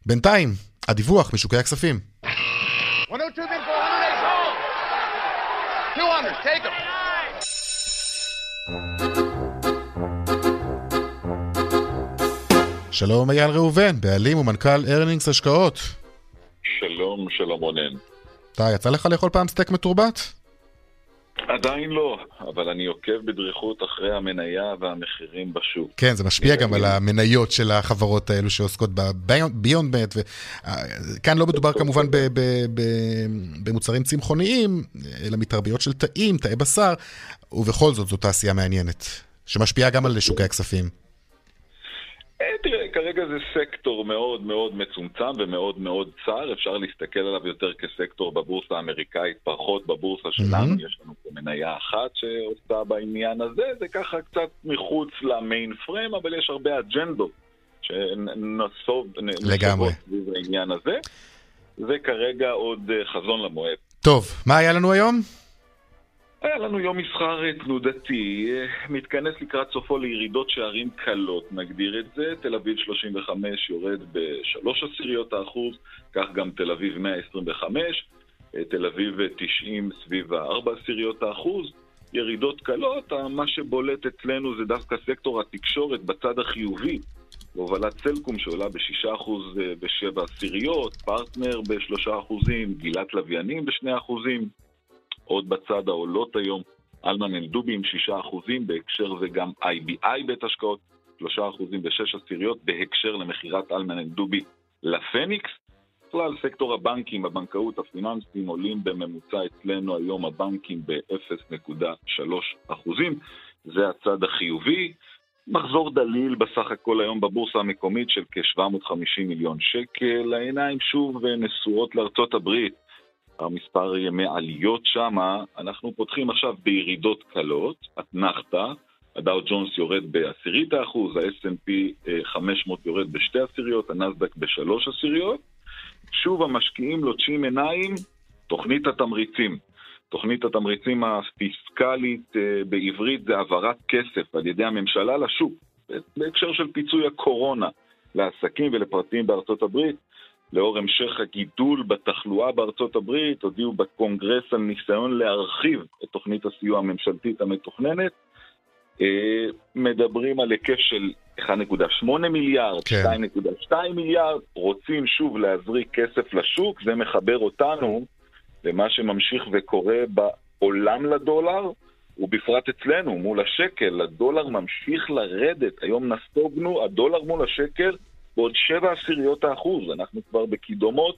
בינתיים, הדיווח משוקי הכספים. 200, take them. שלום אייל ראובן, בעלים ומנכ"ל ארנינגס השקעות. שלום, שלום רונן. אתה, יצא לך לאכול פעם סטייק מתורבת? עדיין לא, אבל אני עוקב בדריכות אחרי המניה והמחירים בשוק. כן, זה משפיע גם על המניות של החברות האלו שעוסקות ב-Beyond וכאן לא מדובר כמובן במוצרים צמחוניים, אלא מתרביות של תאים, תאי בשר, ובכל זאת זו תעשייה מעניינת, שמשפיעה גם על שוקי הכספים. אה, תראה, זה סקטור מאוד מאוד מצומצם ומאוד מאוד צר, אפשר להסתכל עליו יותר כסקטור בבורסה האמריקאית, פחות בבורסה שלנו, mm-hmm. יש לנו פה מניה אחת שעושה בעניין הזה, זה ככה קצת מחוץ למיין פריים, אבל יש הרבה אג'נדות שנסוב, סביב העניין הזה, זה כרגע עוד אה, חזון למועד. טוב, מה היה לנו היום? היה לנו יום מסחר תנודתי, מתכנס לקראת סופו לירידות שערים קלות, נגדיר את זה. תל אביב 35 יורד בשלוש עשיריות האחוז, כך גם תל אביב 125, תל אביב 90 סביב הארבע עשיריות האחוז. ירידות קלות, מה שבולט אצלנו זה דווקא סקטור התקשורת בצד החיובי. בהובלת סלקום שעולה ב-6% ב-7 עשיריות, פרטנר ב-3%, גילת לוויינים ב-2%. עוד בצד העולות היום, אלמן אלדובי עם 6%, בהקשר זה גם IBI בית השקעות, 3% ו-6 עשיריות, בהקשר למכירת אלמן אלדובי לפניקס. בכלל, סקטור הבנקים, הבנקאות, הפיננסים עולים בממוצע אצלנו היום הבנקים ב-0.3%. זה הצד החיובי. מחזור דליל בסך הכל היום בבורסה המקומית של כ-750 מיליון שקל. העיניים שוב נשואות לארצות הברית. המספר ימי עליות שמה, אנחנו פותחים עכשיו בירידות קלות, אתנחתא, הדאו ג'ונס יורד בעשירית האחוז, ה-S&P 500 יורד בשתי עשיריות, הנסדק בשלוש עשיריות. שוב המשקיעים לוטשים עיניים, תוכנית התמריצים. תוכנית התמריצים הפיסקלית אה, בעברית זה העברת כסף על ידי הממשלה לשוק, בהקשר של פיצוי הקורונה לעסקים ולפרטים בארצות הברית. לאור המשך הגידול בתחלואה בארצות הברית, הודיעו בקונגרס על ניסיון להרחיב את תוכנית הסיוע הממשלתית המתוכננת. אה, מדברים על היקף של 1.8 מיליארד, כן. 2.2 מיליארד, רוצים שוב להזריק כסף לשוק, זה מחבר אותנו למה שממשיך וקורה בעולם לדולר, ובפרט אצלנו, מול השקל, הדולר ממשיך לרדת, היום נסוגנו, הדולר מול השקל בעוד שבע עשיריות האחוז. אנחנו כבר בקידומות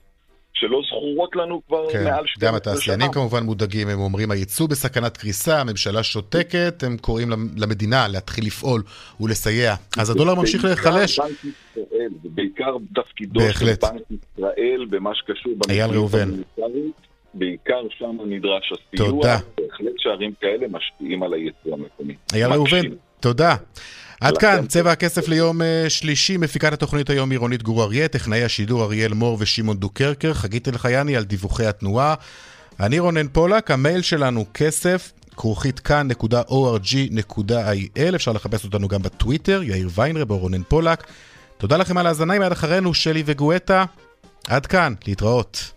שלא זכורות לנו כבר כן, מעל 12 שנה. גם התעשיינים כמובן מודאגים, הם אומרים הייצוא בסכנת קריסה, הממשלה שותקת, הם קוראים למדינה להתחיל לפעול ולסייע. אז הדולר ממשיך להיחלש. בעיקר תפקידו של בנק ישראל במה שקשור אייל ראובן. בעיקר שם נדרש הסיוע. תודה. בהחלט שערים כאלה משפיעים על הייצוא המקומי. אייל ראובן, תודה. עד כאן, צבע הכסף ליום אה, שלישי, מפיקת התוכנית היום עירונית גור אריה, טכנאי השידור אריאל מור ושמעון דוקרקר, חגית אלחייני על דיווחי התנועה. אני רונן פולק, המייל שלנו כסף, כרוכית כאן.org.il, אפשר לחפש אותנו גם בטוויטר, יאיר ויינרב או רונן פולק. תודה לכם על ההאזנה, מיד אחרינו שלי וגואטה. עד כאן, להתראות.